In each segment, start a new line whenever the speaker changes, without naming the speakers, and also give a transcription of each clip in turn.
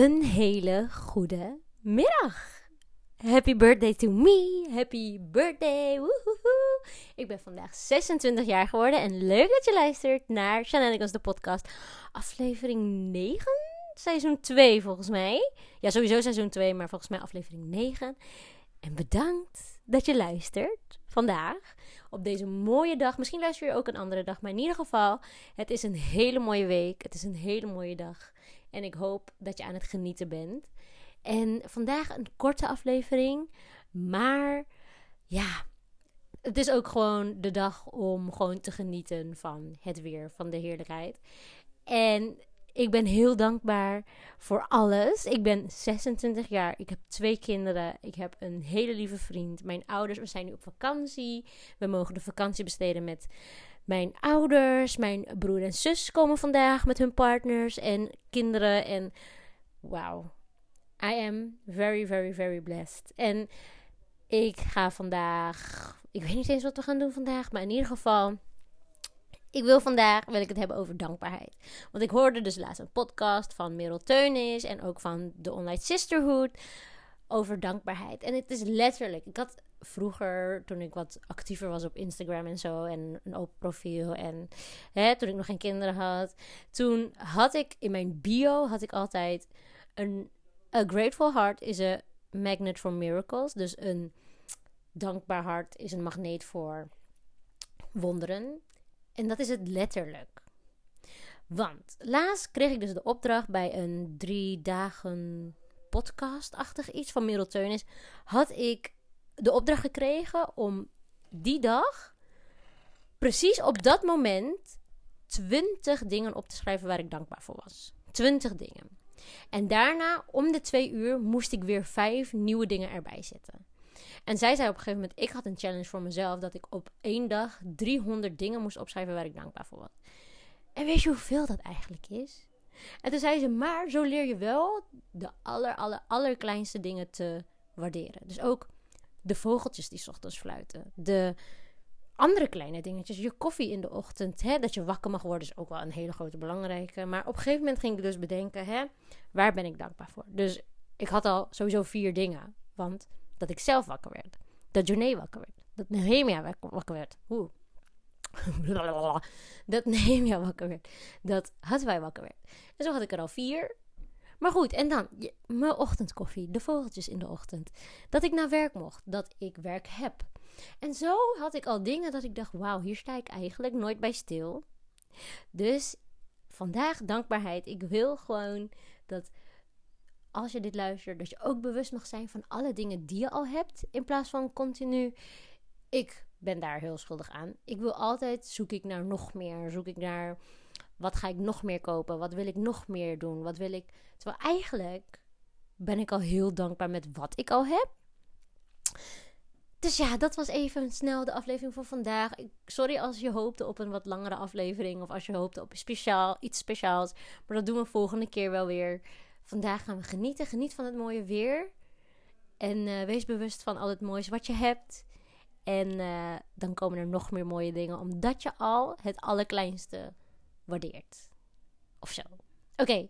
Een hele goede middag. Happy birthday to me. Happy birthday. Ik ben vandaag 26 jaar geworden en leuk dat je luistert naar Shenanigans de podcast. Aflevering 9, seizoen 2 volgens mij. Ja, sowieso seizoen 2, maar volgens mij aflevering 9. En bedankt dat je luistert vandaag op deze mooie dag. Misschien luister je ook een andere dag, maar in ieder geval, het is een hele mooie week. Het is een hele mooie dag. En ik hoop dat je aan het genieten bent. En vandaag een korte aflevering. Maar ja, het is ook gewoon de dag om gewoon te genieten van het weer, van de heerlijkheid. En ik ben heel dankbaar voor alles. Ik ben 26 jaar. Ik heb twee kinderen. Ik heb een hele lieve vriend. Mijn ouders, we zijn nu op vakantie. We mogen de vakantie besteden met mijn ouders. Mijn broer en zus komen vandaag met hun partners en kinderen. En wauw. I am very, very, very blessed. En ik ga vandaag. Ik weet niet eens wat we gaan doen vandaag. Maar in ieder geval. Ik wil vandaag wil ik het hebben over dankbaarheid. Want ik hoorde dus laatst een podcast van Merel Teunis en ook van de Online Sisterhood over dankbaarheid. En het is letterlijk. Ik had vroeger, toen ik wat actiever was op Instagram en zo, en een open profiel, en hè, toen ik nog geen kinderen had, toen had ik in mijn bio had ik altijd een a grateful heart is a magnet for miracles, dus een dankbaar hart is een magneet voor wonderen. En dat is het letterlijk. Want laatst kreeg ik dus de opdracht bij een drie dagen podcast-achtig iets van Merel Teunis. Had ik de opdracht gekregen om die dag, precies op dat moment, 20 dingen op te schrijven waar ik dankbaar voor was. 20 dingen. En daarna, om de twee uur, moest ik weer vijf nieuwe dingen erbij zetten. En zij zei op een gegeven moment: Ik had een challenge voor mezelf dat ik op één dag 300 dingen moest opschrijven waar ik dankbaar voor was. En weet je hoeveel dat eigenlijk is? En toen zei ze: Maar zo leer je wel de aller, aller, allerkleinste dingen te waarderen. Dus ook de vogeltjes die ochtends fluiten. De andere kleine dingetjes. Je koffie in de ochtend. Hè, dat je wakker mag worden is ook wel een hele grote belangrijke. Maar op een gegeven moment ging ik dus bedenken: hè, waar ben ik dankbaar voor? Dus ik had al sowieso vier dingen. Want dat ik zelf wakker werd. Dat Journee wakker werd. Dat Nehemia wakker werd. Oeh. dat Nehemia wakker werd. Dat wij wakker werd. En zo had ik er al vier. Maar goed, en dan mijn ochtendkoffie, de vogeltjes in de ochtend. Dat ik naar werk mocht, dat ik werk heb. En zo had ik al dingen dat ik dacht: wauw, hier sta ik eigenlijk nooit bij stil. Dus vandaag dankbaarheid. Ik wil gewoon dat als je dit luistert, dat je ook bewust mag zijn van alle dingen die je al hebt. In plaats van continu. Ik ben daar heel schuldig aan. Ik wil altijd zoek ik naar nog meer. Zoek ik naar wat ga ik nog meer kopen? Wat wil ik nog meer doen? Wat wil ik. Terwijl eigenlijk ben ik al heel dankbaar met wat ik al heb. Dus ja, dat was even snel de aflevering van vandaag. Sorry als je hoopte op een wat langere aflevering. Of als je hoopte op speciaal, iets speciaals. Maar dat doen we volgende keer wel weer. Vandaag gaan we genieten. Geniet van het mooie weer. En uh, wees bewust van al het moois wat je hebt. En uh, dan komen er nog meer mooie dingen. Omdat je al het allerkleinste waardeert. Of zo. Oké.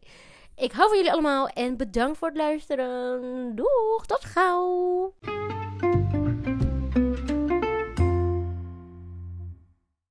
Ik hou van jullie allemaal en bedankt voor het luisteren. Doeg, tot gauw.